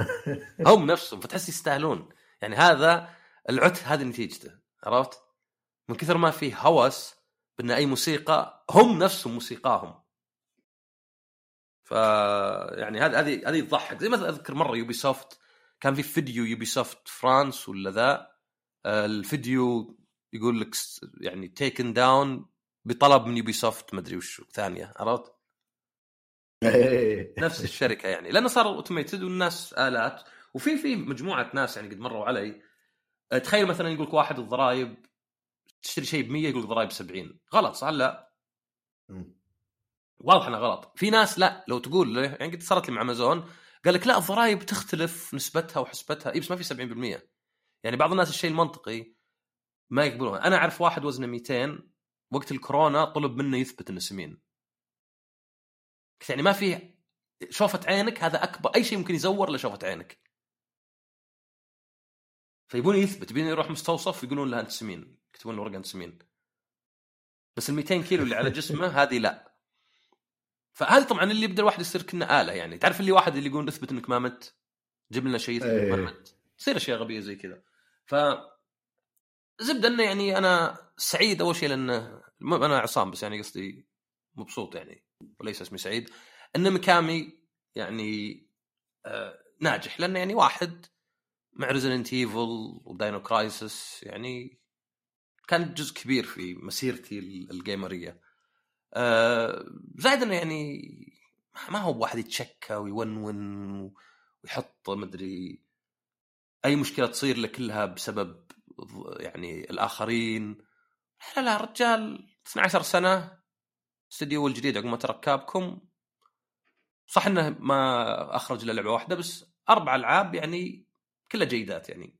هم نفسهم فتحس يستاهلون. يعني هذا الغث هذه نتيجته عرفت؟ من كثر ما فيه هوس بأن أي موسيقى هم نفسهم موسيقاهم. ف يعني هذه هذه هذه تضحك. زي ما أذكر مرة Ubisoft كان في فيديو Ubisoft France ولا ذا آه، الفيديو يقول لك يعني taken down بطلب من Ubisoft مدري وش ثانية عرفت؟ إيه. نفس الشركة يعني. لأنه صار automated والناس آلات. وفي في مجموعة ناس يعني قد مروا علي. أه، تخيل مثلا يقول لك واحد الضرائب تشتري شيء ب 100 يقول لك ضرائب 70 غلط صح؟ لا. واضح إنه غلط. في ناس لا لو تقول له يعني قد صارت لي مع أمازون قال لك لا الضرائب تختلف نسبتها وحسبتها. اي بس ما في 70% يعني بعض الناس الشيء المنطقي ما يقبلونه. أنا أعرف واحد وزنه 200 وقت الكورونا طلب منه يثبت إنه سمين. يعني ما في شوفة عينك هذا أكبر أي شيء ممكن يزور لشوفة عينك. فيبون يثبت يبين يروح مستوصف يقولون له أنت سمين. يكتبون له ورقة أنت سمين. بس ال 200 كيلو اللي على جسمه هذه لا. فهذه طبعا اللي يبدأ الواحد يصير كنا آلة يعني. تعرف اللي واحد اللي يقول أثبت إنك ما مت؟ جيب لنا شيء يثبت إنك ما إيه. مت. تصير أشياء غبية زي كذا. ف زبده إنه يعني أنا سعيد أول شيء لأنه أنا عصام بس يعني قصدي مبسوط يعني وليس اسمي سعيد. ان Mikami يعني آه ناجح. لأنه يعني واحد مع Resident Evil و Dino Crisis يعني كان جزء كبير في مسيرتي ال- الجيمرية. آه زائد إنه يعني ما هو واحد يتشكى ويونون ويحط مدري أي مشكلة تصير له كلها بسبب يعني الآخرين. لا لا الرجال 12 سنة استديو الجديد عقب ما ترك كابكم. صح إنه ما أخرج إلا لعبة واحدة بس أربع ألعاب يعني كلها جيدات يعني.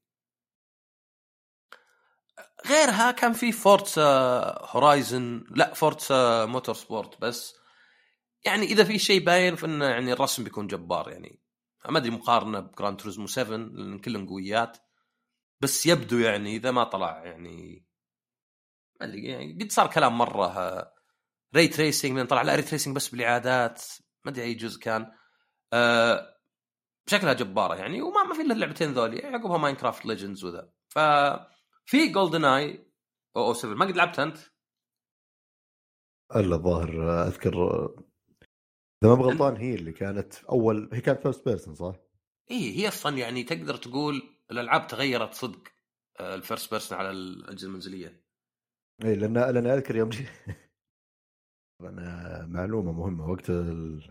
غيرها كان في Forza Horizon لا Forza Motorsport بس يعني إذا في شيء باين فإنه يعني الرسم بيكون جبار يعني. ما أدري مقارنة ب Gran Turismo 7 لأن كلهم قويات بس يبدو يعني إذا ما طلع يعني ما أدري يعني قد صار كلام مرة ray tracing لأن طلع لا ray tracing بس بالاعادات ما أدري أي جزء كان آه شكلها جبارة يعني وما ما في إلا اللعبتين ذولي عقبها Minecraft Legends وذا. ف في GoldenEye 007 ما قد لعبتها أنت؟ إلا الظاهر أذكر إذا ما بغلطان هي اللي كانت اول هي كانت first person صح؟ إيه هي أصلا يعني تقدر تقول الألعاب تغيرت صدق آه، ال first person على الأجهزة المنزلية إي لأن لأن أذكر يوم جي أنا معلومة مهمة وقت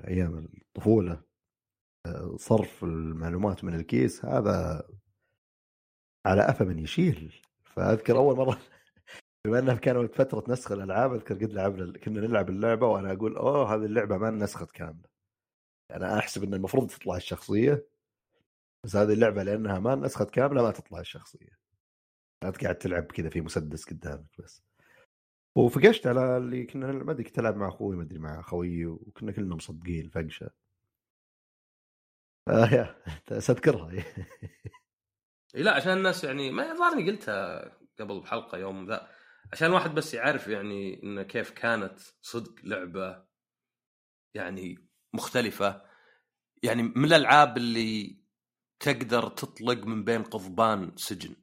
أيام الطفولة آه، صرف المعلومات من الكيس هذا على قفا من يشيل فأذكر أول مرة بما إنها كانت فترة نسخ الألعاب أذكر قد لعبنا كنا نلعب اللعبة وأنا أقول أوه هذه اللعبة ما نسخت كاملة. أنا أحسب إن المفروض تطلع الشخصية بس هذه اللعبة لأنها ما نسخت كاملة ما تطلع الشخصية. أنت قاعد تلعب كذا في مسدس قدامك بس. وفقشت على اللي كنا ما أدري كنت ألعب مع أخوي ما أدري مع خويي وكنا كلنا مصدقين فقشة. آه يا تذكرها اي لا عشان الناس يعني ما ظهرني قلتها قبل بحلقة يوم ذا. عشان الواحد بس يعرف يعني انه كيف كانت صدق لعبة يعني مختلفة. يعني من الألعاب اللي تقدر تطلق من بين قضبان سجن.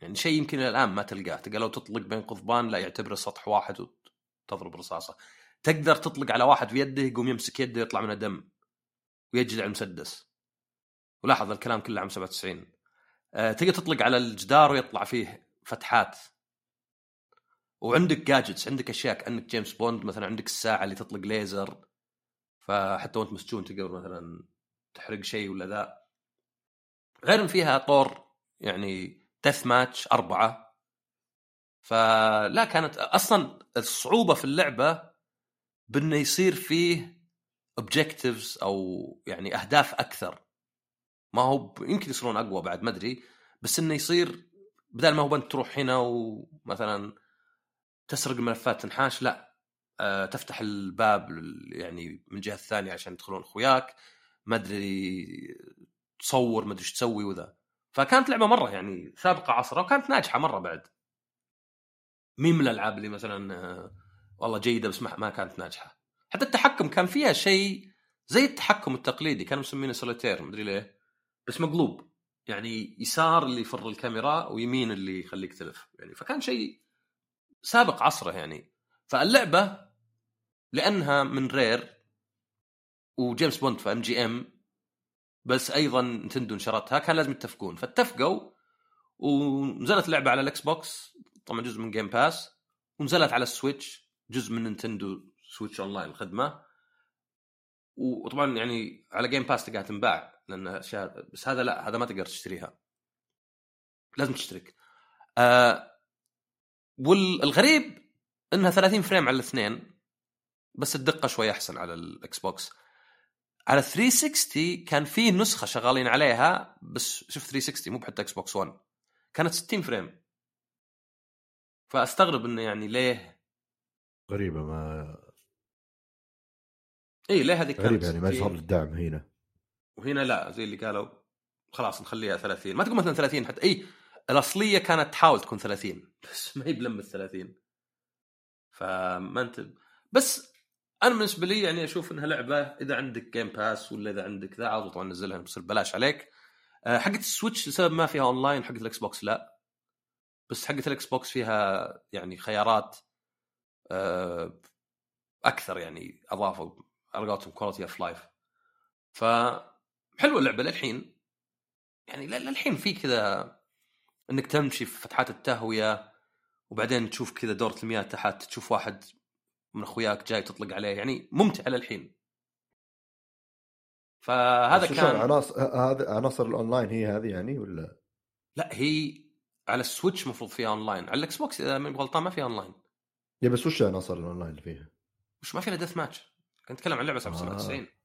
يعني شيء يمكن الآن ما تلقاه. تلقى لو تطلق بين قضبان لا يعتبره سطح واحد وتضرب رصاصة. تقدر تطلق على واحد في يده يقوم يمسك يده يطلع منه دم ويجلع المسدس. ولاحظ الكلام كله عام 97 آه، تقدر تطلق على الجدار ويطلع فيه فتحات. وعندك gadgets عندك أشياء كأنك جيمس بوند مثلا عندك الساعة اللي تطلق ليزر فحتى وأنت مسجون تقدر مثلا تحرق شيء ولا ذا. غير إن فيها طور يعني دث ماتش أربعة. فلا كانت أصلا الصعوبة في اللعبة بإنه يصير فيه اوبجكتيفز أو يعني أهداف أكثر. ما هو. يمكن يصيرون أقوى بعد ما أدري. بس إنه يصير بدل ما هو انت تروح هنا ومثلا تسرق ملفات تنحاش لا. أه تفتح الباب يعني من الجهه الثانية عشان يدخلون أخوياك. ما أدري تصور ما أدري إيش تسوي وذا. فكانت لعبة مرة يعني سابقة عصرها وكانت ناجحة مرة بعد. مين من الألعاب اللي مثلا آه، والله جيدة بس ما كانت ناجحة. حتى التحكم كان فيها شيء زي التحكم التقليدي كانوا مسمينه سوليتير مدري ليه. بس مقلوب. يعني يسار اللي يفر الكاميرا ويمين اللي يخليك تلف. يعني فكان شيء سابق عصره يعني. فاللعبة لأنها من Rare وجيمس بوند في MGM بس أيضا Nintendo نشرتها كان لازم يتفقون. فاتفقوا ونزلت اللعبه على ال Xbox طبعا جزء من Game Pass ونزلت على ال Switch جزء من Nintendo Switch Online الخدمة. وطبعا يعني على Game Pass تقدر تنباع. لأن أشياء بس هذا لا هذا ما تقدر تشتريها. لازم تشترك. آه والغريب إنها 30 frame على الاثنين بس الدقة شوي أحسن على ال Xbox. على 360 كان في نسخة شغالين عليها بس شوف 360 مو بحتى Xbox 1 كانت 60 frame. فأستغرب إنه يعني ليه؟ غريبة ما اي ليه هذه كانت غريبة يعني ما صار الدعم هنا. وهنا لا زي اللي قالوا خلاص نخليها 30 ما تقول مثلا 30 حتى إي الأصلية كانت تحاول تكون 30 بس ما هي بلمة 30 فما أنت بس أنا بالنسبة لي يعني أشوف إنها لعبة إذا عندك Game Pass ولا إذا عندك ذا عاوز طبعا نزلها بتصير بلاش عليك. آه، حقت ال Switch لسبب ما فيها اونلاين حقت ال Xbox لا. بس حقت ال Xbox فيها يعني خيارات آه، أكثر يعني أضافوا على قولتهم quality of life ف حلوة اللعبة للحين. يعني للحين في كذا إنك تمشي في فتحات التهوية وبعدين تشوف كذا دورة المياه تحت تشوف واحد من أخوياك جاي تطلق عليه. يعني ممتع للحين. فهذا كان عناصر هذا عناصر الأونلاين هي هذه يعني ولا؟ لا هي على ال Switch المفروض فيها أونلاين. على ال Xbox إذا ماني غلطان ما فيها أونلاين. يا بس وش عناصر الأونلاين اللي فيها؟ وش ما فيها deathmatch كنت اتكلم عن لعبة 97 آه.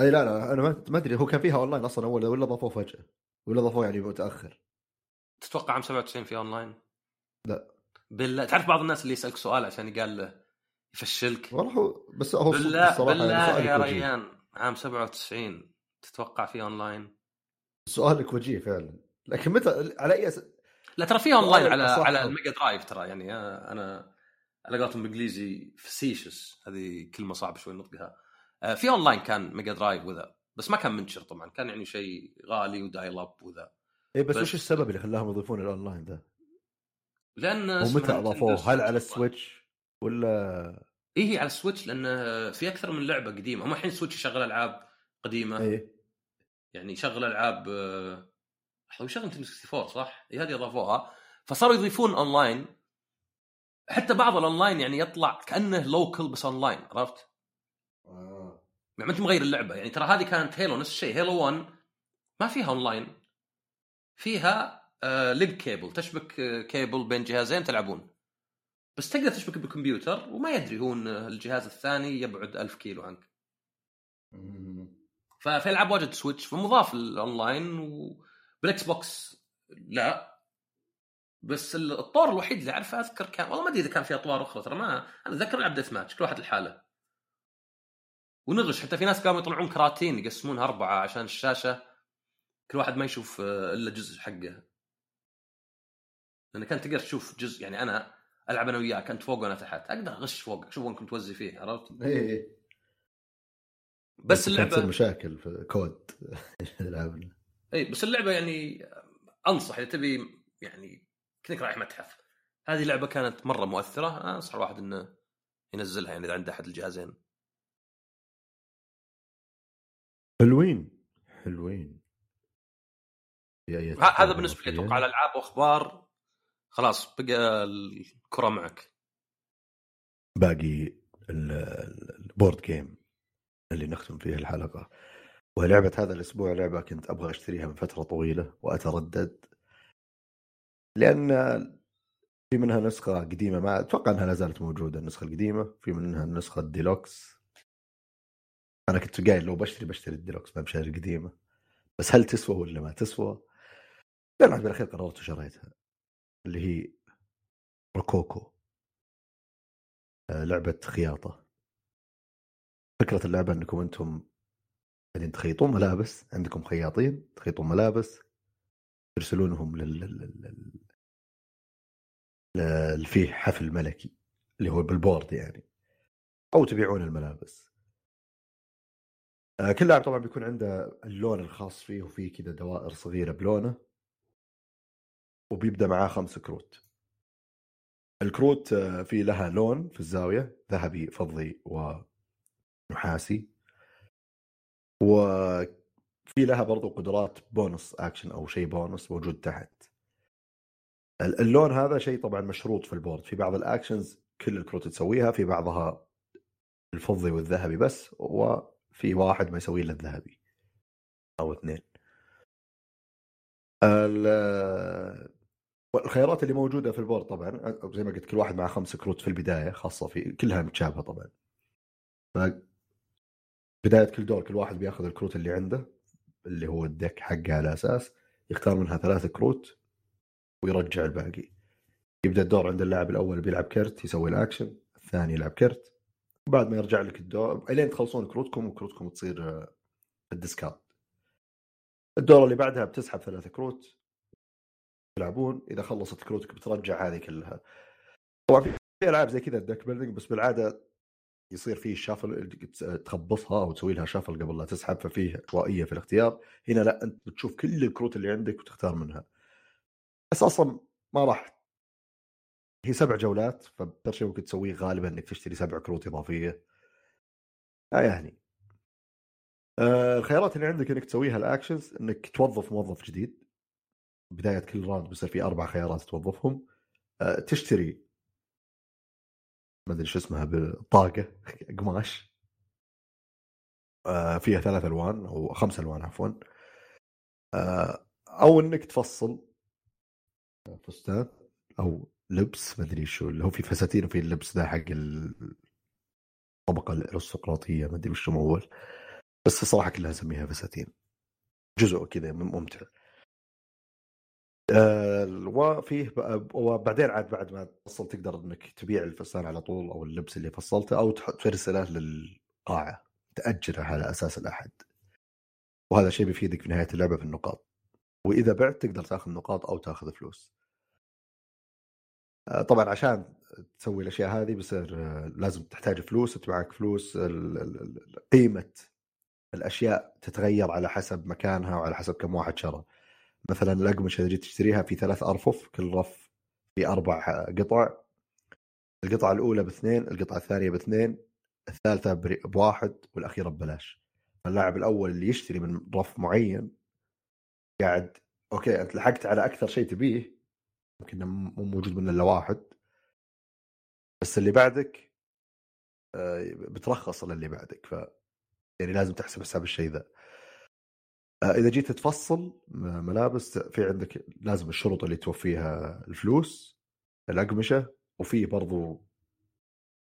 أي لا لا أنا ما أدري هو كان فيها أونلاين أصلا اول ولا ضافوه فجأة ولا ضافوه يعني متأخر. تتوقع عام 97 فيها أونلاين؟ لا. بالله تعرف بعض الناس اللي يسألك سؤال عشان قال له يفشلك؟ والله هو بس هو بالله بالله يعني يا ريان عام 97 تتوقع فيه أونلاين؟ سؤالك وجيه فعلا. لكن متى على أي أس... لا ترى فيه أونلاين على على ال Mega Drive ترى يعني أنا على قولتهم بالإنجليزي facetious هذه كلمة صعبة شوي نطقها. آه، في اونلاين كان Mega Drive وذا بس ما كان منشر طبعا كان يعني شيء غالي و dial up وذا اي بس, بس وش السبب اللي خلاهم يضيفون الاونلاين ذا؟ لأن ومتى أضافوه؟ هل على ال Switch ولا اي هي على ال Switch لأن في أكثر من لعبة قديمة هم الحين Switch يشغل ألعاب قديمة اي يعني يشغل ألعاب هو يشغل 64 صح؟ اي هذه أضافوها فصاروا يضيفون اونلاين حتى بعض الاونلاين يعني يطلع كأنه local بس اونلاين عرفت؟ آه. يعني ما أنت مغير اللعبة. يعني ترى هذه كانت Halo نفس الشيء. Halo 1 ما فيها اونلاين فيها آه link cable. تشبك آه كيبل بين جهازين تلعبون. بس تقدر تشبك بالكمبيوتر وما يدري هو ان الجهاز الثاني يبعد ألف كيلو عنك. ففي العاب واجد Switch فمضاف ال online وبال Xbox لا. بس الطور الوحيد اللي أعرفه أذكر كان والله ما أدري إذا كان في أطوار أخرى. ترى ما أنا أتذكر لعب ديث ماتش كل واحد لحاله. ونغش. حتى في ناس قاموا يطلعون كراتين يقسمونها أربعة عشان الشاشة. كل واحد ما يشوف آه، إلا جزء حقه. لأن كانت تقدر تشوف جزء يعني أنا ألعب أنا وياك انت فوق وأنا تحت. أقدر أغش فوق أشوف وين كنت توزي فيه عرفت؟ إيه بس اللعبة تصير مشاكل في كود. اي بس اللعبة يعني أنصح إذا تبي يعني كأنك رايح متحف. هذه لعبة كانت مرة مؤثرة. أنصح الواحد إنه ينزلها يعني إذا عنده أحد الجهازين. حلوين. حلوين. هذا بالنسبة لي أتوقع الألعاب واخبار خلاص بقى الكرة معك. باقي ال board game اللي نختم فيه الحلقة. ولعبة هذا الأسبوع لعبة كنت أبغى أشتريها من فترة طويلة وأتردد. لأن في منها نسخة قديمة ما أتوقع إنها لا زالت موجودة النسخة القديمة. في منها النسخة الديلوكس. أنا كنت قايل لو بشتري بشتري الديلوكس ما بشتري القديمة. بس هل تسوى ولا ما تسوى؟ لما بالاخير قررت وشريتها اللي هي روكوكو. آه، لعبة خياطة. فكرة اللعبة إنكم أنتم قاعدين تخيطون ملابس عندكم خياطين تخيطون ملابس ترسلونهم لل, لل... لل... فيه حفل ملكي اللي هو بالبورد يعني أو تبيعون الملابس. كل لاعب طبعا بيكون عنده اللون الخاص فيه وفيه كذا دوائر صغيرة بلونه وبيبدأ معاه خمس كروت. الكروت آه، في لها لون في الزاوية ذهبي فضي ونحاسي. وفي لها برضو قدرات bonus action أو شيء بونص موجود تحت. اللون هذا شيء طبعا مشروط في ال board. في بعض ال actions كل الكروت تسويها في بعضها الفضي والذهبي بس وفي واحد ما يسوي إلا الذهبي أو اثنين. الخيارات اللي موجودة في ال board طبعا زي ما قلت كل واحد مع خمس كروت في البداية خاصة في كلها متشابهة طبعا. بداية كل دور كل واحد بياخذ الكروت اللي عنده اللي هو ال deck حقه على أساس يختار منها ثلاث كروت ويرجع الباقي. يبدأ الدور عند اللاعب الأول بيلعب كرت يسوي الاكشن الثاني يلعب كرت. وبعد ما يرجع لك الدور إلين تخلصون كروتكم وكروتكم تصير آه، ال discard الدور اللي بعدها بتسحب ثلاث كروت. تلعبون. إذا خلصت كروتك بترجع هذه كلها طبعا في ألعاب زي كذا ال deck building بس بالعادة يصير فيه shuffle تخبصها أو تسوي لها shuffle قبل لا تسحب ففيه عشوائيه في الاختيار. هنا لا أنت بتشوف كل الكروت اللي عندك وتختار منها. بس أصلا ما راح هي سبع جولات فاكثر شيء ممكن تسويه غالبا إنك تشتري سبع كروت إضافية. آه يعني. آه الخيارات اللي عندك إنك تسويها ال actions إنك توظف موظف جديد. بداية كل round بيصير في أربع خيارات توظفهم. آه تشتري ما أدري شو اسمها بطاقه قماش. آه فيها ثلاث ألوان أو خمس ألوان عفوا. آه أو إنك تفصل. فستان أو لبس ما أدري شو اللي هو في فساتين وفي اللبس ذا حق الطبقة الأرستقراطية ما أدري وش مول بس الصراحة كلها أسميها فساتين. جزء كذا ممتع. آه وفيه وبعدين عاد بعد ما تفصل تقدر إنك تبيع الفستان على طول أو اللبس اللي فصلته أو ترسله للقاعة تأجره على أساس الأحد. وهذا شيء بيفيدك في نهاية اللعبة في النقاط. وإذا بعت تقدر تأخذ نقاط أو تأخذ فلوس. طبعا عشان تسوي الأشياء هذه بصير آه لازم تحتاج فلوس انت معك فلوس قيمة الأشياء تتغير على حسب مكانها وعلى حسب كم واحد شرى. مثلا الأقمشة اللي تشتريها في ثلاث أرفف كل رف في أربع قطع. القطعة الأولى باثنين القطعة الثانية باثنين الثالثة بواحد والأخيرة ببلاش. اللاعب الأول اللي يشتري من رف معين قاعد okay أنت لحقت على أكثر شيء تبيه. يمكن مو موجود منه إلا واحد. بس اللي بعدك آه، بترخص للي بعدك ف يعني لازم تحسب حساب الشيء ذا. آه، إذا جيت تفصل ملابس في عندك لازم الشروط اللي توفيها الفلوس الأقمشة وفي برضو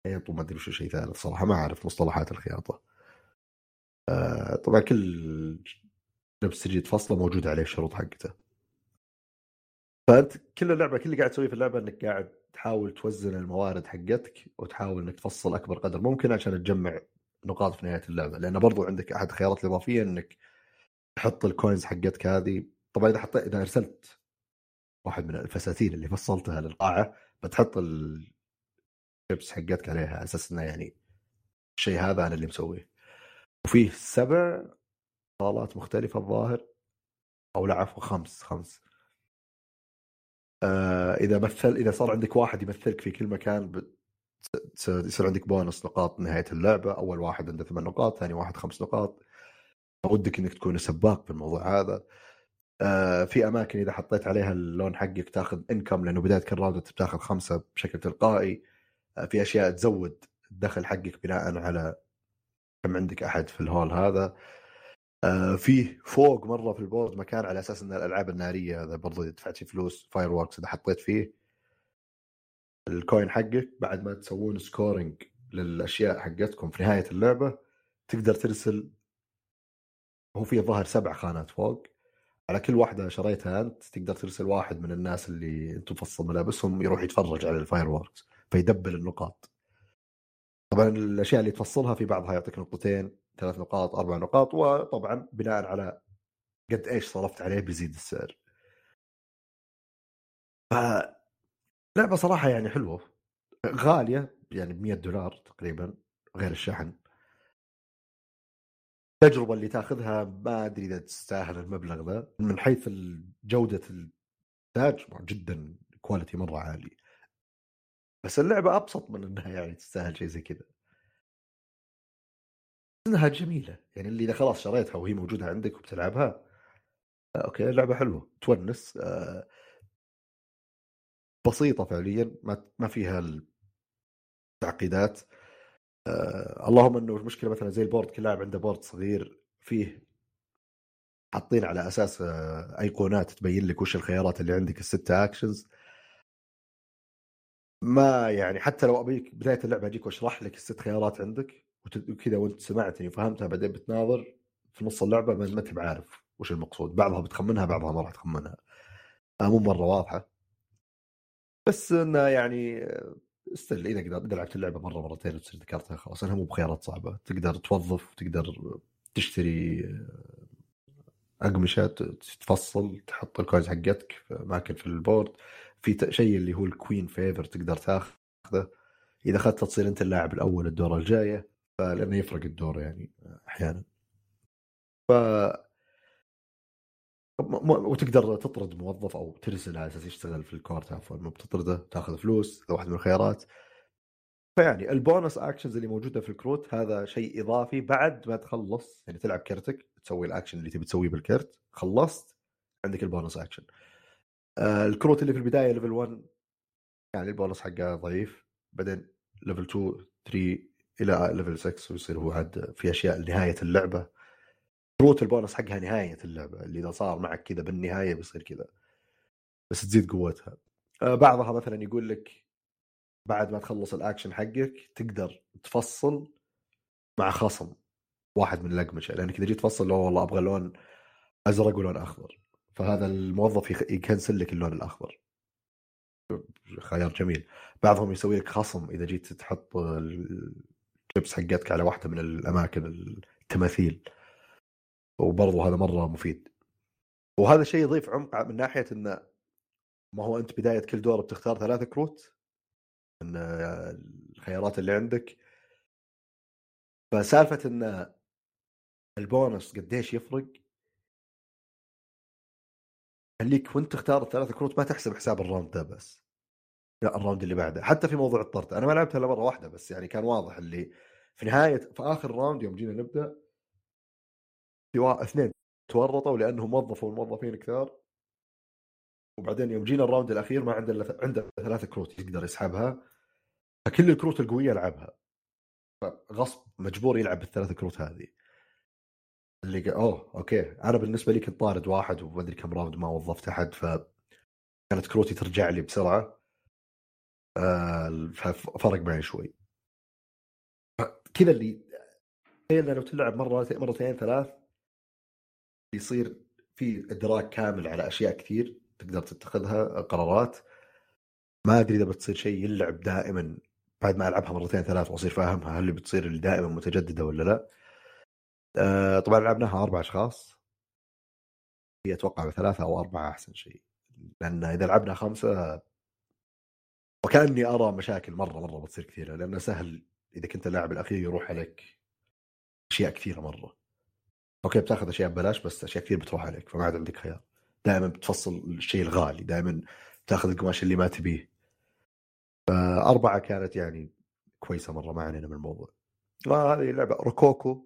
خيط وما أدري وش شيء ثالث صراحة ما أعرف مصطلحات الخياطة. آه، طبعا كل لبس تجي تفصله موجود عليه الشروط حقته. فأنت كل اللعبة كل اللي قاعد تسويه في اللعبة إنك قاعد تحاول توزن الموارد حقتك وتحاول إنك تفصل أكبر قدر ممكن عشان تجمع نقاط في نهاية اللعبة. لأن برضو عندك أحد الخيارات الإضافية إنك تحط الكوينز حقتك هذه. طبعا إذا حطيت إذا أرسلت واحد من الفساتين اللي فصلتها للقاعة بتحط الشيبس حقتك عليها على أساس إنه يعني الشيء هذا أنا اللي مسويه. وفيه سبع صالات مختلفة الظاهر أو لا عفوا خمس خمس. آه إذا مثل إذا صار عندك واحد يمثلك في كل مكان بت... يصير عندك بونص نقاط نهاية اللعبة. أول واحد عنده ثمان نقاط ثاني واحد خمس نقاط. ودك إنك تكون سباق في الموضوع هذا. آه في أماكن إذا حطيت عليها اللون حقك تاخذ income لأنه بداية كل round بتاخذ خمسة بشكل تلقائي. آه، في أشياء تزود الدخل حقك بناء على كم عندك أحد في ال hall هذا. آه، فيه فوق مرة في ال board مكان على أساس إن الألعاب النارية هذا برضه إذا دفعت فيه فلوس fireworks إذا حطيت فيه ال coin حقك بعد ما تسوون scoring للأشياء حقتكم في نهاية اللعبة تقدر ترسل هو في ظهر سبع خانات فوق على كل واحدة شريتها أنت تقدر ترسل واحد من الناس اللي أنتم مفصل ملابسهم يروح يتفرج على ال fireworks في double النقاط. طبعا الأشياء اللي تفصلها في بعضها يعطيك نقطتين ثلاث نقاط أربع نقاط وطبعا بناء على قد إيش صرفت عليه بيزيد السعر. ف لعبة صراحة يعني حلوة. غالية يعني ب 100 دولار تقريبا غير الشحن. التجربه اللي تاخذها ما أدري إذا تستاهل المبلغ ذا من حيث جودة الانتاج جدا quality مرة عالي. بس اللعبة أبسط من إنها يعني تستاهل شيء زي كذا. إنها جميلة. يعني اللي إذا خلاص شريتها وهي موجودة عندك وبتلعبها آه، okay اللعبه حلوة. تونس آه، بسيطة فعليا ما ما فيها التعقيدات. آه اللهم إنه المشكلة مثلا زي ال board كل لاعب عنده board صغير فيه حاطين على أساس آه أيقونات تبين لك وش الخيارات اللي عندك الستة actions ما يعني حتى لو أبيك بداية اللعبة أجيك وأشرح لك الست خيارات عندك. وكذا وانت سمعتني وفهمتها بعدين بتناظر في نص اللعبة ما أنت بعارف وش المقصود. بعضها بتخمنها بعضها ما راح تخمنها. آه مو مرة واضحة. بس انه يعني still إذا قدر إذا لعبت اللعبة مرة مرتين وتصير ذكرتها خلاص إنها مو بخيارات صعبة. تقدر توظف وتقدر تشتري أقمشة تفصل تحط ال coins حقتك في أماكن في ال board. في شيء اللي هو ال queen favor تقدر تاخذه. إذا أخذته تصير أنت اللاعب الأول الدورة الجاية. فلأنه يفرق الدور يعني أحيانا. ف وتقدر تطرد موظف أو ترسل على أساس يشتغل في ال court عفوا مو بتطرده تأخذ فلوس هذا واحد من الخيارات. فيعني ال bonus actions اللي موجودة في الكروت هذا شيء إضافي بعد ما تخلص يعني تلعب كرتك تسوي الاكشن اللي تبي تسويه بالكرت خلصت عندك ال bonus action آه الكروت اللي في البداية level 1 يعني البونس حقه ضعيف بعدين level 2 3 إلى level 6 ويصير هو عاد في أشياء لنهايه اللعبة. كروت البونص حقها نهاية اللعبة اللي إذا صار معك كذا بالنهاية بيصير كذا. بس تزيد قوتها. آه، بعضها مثلا يقول لك بعد ما تخلص الأكشن حقك تقدر تفصل مع خصم واحد من الاقمشه لأنك إذا جيت تفصل لو والله أبغى لون أزرق ولون أخضر. فهذا الموظف ي cancel لك اللون الأخضر. خيار جميل. بعضهم يسوي لك خصم إذا جيت تحط الشيبس حقتك على واحدة من الأماكن التماثيل. وبرضه هذا مرة مفيد. وهذا شيء يضيف عمق من ناحية انه ما هو أنت بداية كل دور بتختار ثلاثة كروت. من الخيارات اللي عندك. فسالفة إن البونص قديش يفرق. خليك وأنت تختار الثلاثة كروت ما تحسب حساب ال round ده بس. لا ال round اللي بعده. حتى في موضوع الطرد أنا ما لعبتها إلا مرة واحدة بس يعني كان واضح اللي في نهاية في آخر round يوم جينا نبدأ في اثنين تورطوا لأنهم وظفوا الموظفين كثار. وبعدين يوم جينا ال round الأخير ما عنده الا عنده ثلاث كروت يقدر يسحبها فكل الكروت القوية لعبها. غصب مجبور يلعب بالثلاث كروت هذه. اللي قال أوه okay. أنا بالنسبة لي كنت طارد واحد وما أدري كم round ما وظفت أحد ف كانت كروتي ترجع لي بسرعة. ففرق معي شوي. كذا اللي تخيل لو تلعب مرة مرتين ثلاث يصير في إدراك كامل على أشياء كثير تقدر تتخذها قرارات. ما أدري إذا بتصير شيء يلعب دائما بعد ما ألعبها مرتين ثلاث وأصير فاهمها هل اللي بتصير دائما متجددة ولا لا. آه طبعا لعبناها أربع أشخاص. هي أتوقع ثلاثة أو أربعة أحسن شيء. لأن إذا لعبنا خمسة وكأني أرى مشاكل مرة مرة بتصير كثيرة لأنه سهل إذا كنت اللاعب الأخير يروح عليك أشياء كثيرة مرة. أوكي بتأخذ أشياء ببلاش بس أشياء كثير بتروح عليك فما عاد عندك خيار. دائما بتفصل الشيء الغالي دائما تاخذ القماش اللي ما تبيه. فأربعة كانت يعني كويسة مرة ما علينا من الموضوع. هذه لعبة روكوكو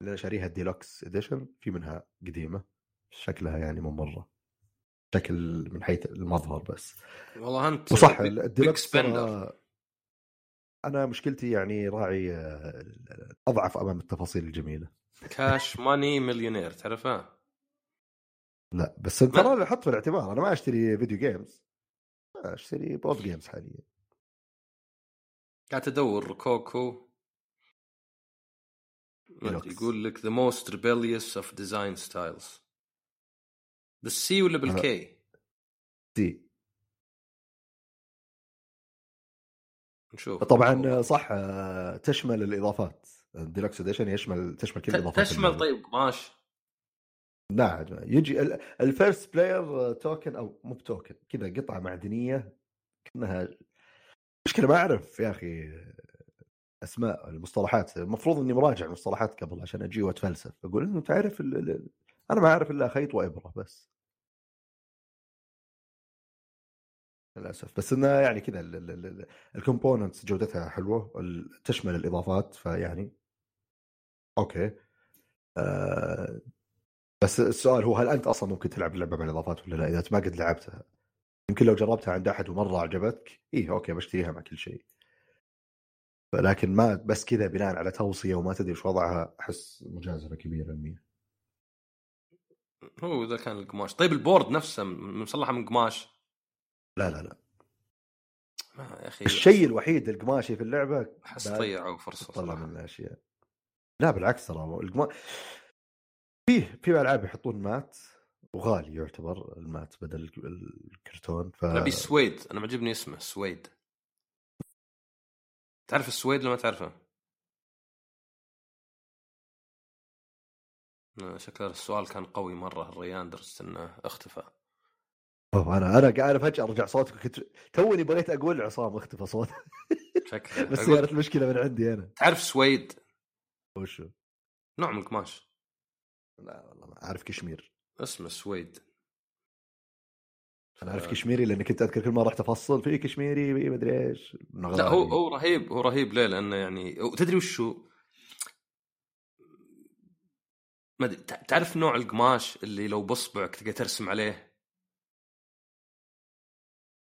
اللي شاريها ال deluxe edition في منها قديمة شكلها يعني مو مرة. شكل من حيث المظهر بس. والله انت وصح الديلوكس أنا مشكلتي يعني راعي آه، أضعف أمام التفاصيل الجميلة. كاش ماني مليونير تعرفها؟ لا بس انت ترى حط في الاعتبار أنا ما أشتري video games أشتري board games حاليا. قاعد أدور كوكو. يقول لك the most rebellious of design styles. بال C ولا بال K؟ C نشوف طبعا صح تشمل الإضافات. ال deluxe edition يشمل تشمل كل الإضافات تشمل طيب قماش نعم يجي ال first player token أو مو ب token كذا قطعة معدنية كأنها مشكلة ما أعرف يا أخي أسماء المصطلحات. المفروض إني مراجع المصطلحات قبل عشان أجي وأتفلسف. أقول إنه تعرف أنا ما أعرف إلا خيط وإبرة بس. للأسف. بس إنه يعني كذا ال components جودتها حلوة تشمل الإضافات فيعني okay. آه بس السؤال هو هل أنت أصلا ممكن تلعب اللعبة مع الإضافات ولا لا؟ إذا أنت ما قد لعبتها. يمكن لو جربتها عند أحد ومرة عجبتك إيه okay بشتريها مع كل شيء. لكن ما بس كذا بناء على توصية وما تدري وش وضعها أحس مجازفة كبيرة المية هو إذا كان القماش. طيب ال board نفسه مصلحة من قماش؟ لا لا لا. ما يا أخي الشيء الوحيد القماشي في اللعبة أحس ضيعوا فرصة طلع من الاشياء لا بالعكس ترى القماش فيه في ألعاب يحطون mat وغالي يعتبر ال mat بدل الكرتون ف نبي suede أنا معجبني اسمه suede. تعرف ال suede ولا ما تعرفه؟ شكل السؤال كان قوي مرة الريان درست إنه اختفى. أوه أنا أنا قاعد فجاه أرجع صوتك كنت توني بغيت أقول عصام اختفى صوته بس صارت المشكلة من عندي أنا تعرف سويد؟ وشو؟ نوع من القماش لا والله ما أعرف كشمير اسمه سويد أنا أعرف كشميري لأني كنت أذكر كل ما رحت أفصل في كشميري ما أدري إيش لا هو هو رهيب هو رهيب ليه؟ لأنه يعني تدري وشو؟ ما أدري تعرف نوع القماش اللي لو بصبعك تقدر ترسم عليه؟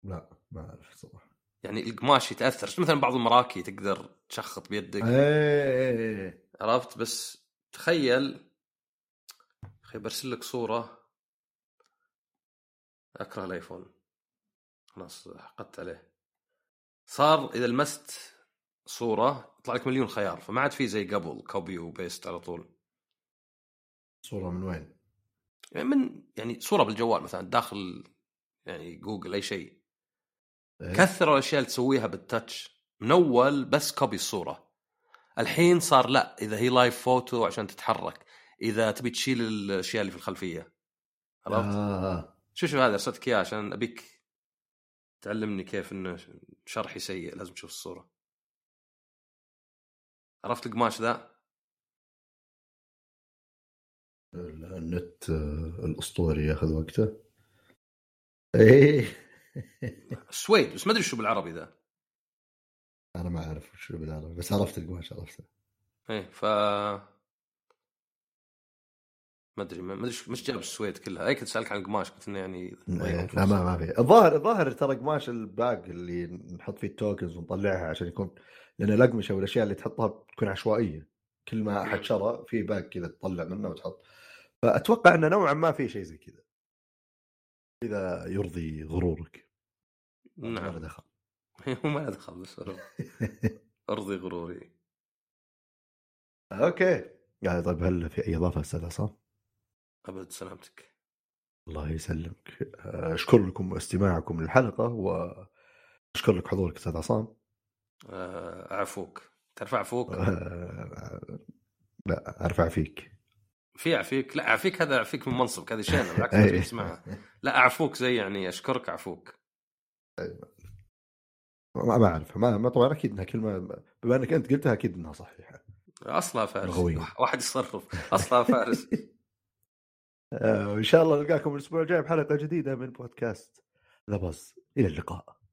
لا ما أعرف صراحة. يعني القماش يتاثر مثلا بعض المراكي تقدر تشخط بيدك؟ إيه عرفت؟ بس تخيل أخي برسل لك صورة. أكره الآيفون. خلاص حقدت عليه. صار إذا لمست صورة يطلع لك مليون خيار. فما عاد في زي قبل copy و paste على طول. صورة من وين؟ يعني من يعني صورة بالجوال مثلا داخل يعني جوجل أي شيء. إيه؟ كثروا الأشياء اللي تسويها بال touch من اول بس copy الصورة. الحين صار لا إذا هي live photo عشان تتحرك. إذا تبي تشيل الأشياء اللي في الخلفية. عرفت؟ آه. شوف شوف هذا؟ ارسلتك اياه عشان أبيك تعلمني كيف إنه شرحي سيء. لازم تشوف الصورة. عرفت القماش ذا؟ النت آه، الأسطوري ياخذ وقته. إيه. suede بس ما أدري شو بالعربي ذا. أنا ما أعرف شو بالعربي بس عرفت القماش عرفته. إيه ف ما أدري ما أدري مش جاب ال suede كلها. أي كنت اسالك عن القماش قلت إنه يعني إيه، لا ما ما في. الظاهر الظاهر ترى قماش ال bag اللي نحط فيه ال tokens ونطلعها عشان يكون لأن الأقمشة والأشياء اللي تحطها تكون عشوائية. كل ما أحد شرى في باق كذا تطلع منه وتحط. فأتوقع إنه نوعا ما في شيء زي كذا. إذا يرضي غرورك. نعم. ما دخل. ما دخل بس أرضي غروري. أوكي. يعني طيب هل في أي إضافة أستاذ عصام؟ أبد سلامتك. الله يسلمك. أشكر لكم استماعكم للحلقة وأشكر لك حضورك أستاذ عصام. آه، أعفوك. تعرف اعفوك؟ آه، لا أرفع فيك. في أعفيك؟ لا أعفيك هذا أعفيك من منصبك هذه شيء بالعكس لا أعفوك زي يعني أشكرك أعفوك. ما ما أعرف ما, ما طبعا أكيد إنها كلمة بما إنك أنت قلتها أكيد إنها صحيحة. أصلا فارس واحد يتصرف أصلا فارس. آه، وإن شاء الله نلقاكم الأسبوع الجاي بحلقة جديدة من بودكاست ذا باز إلى اللقاء.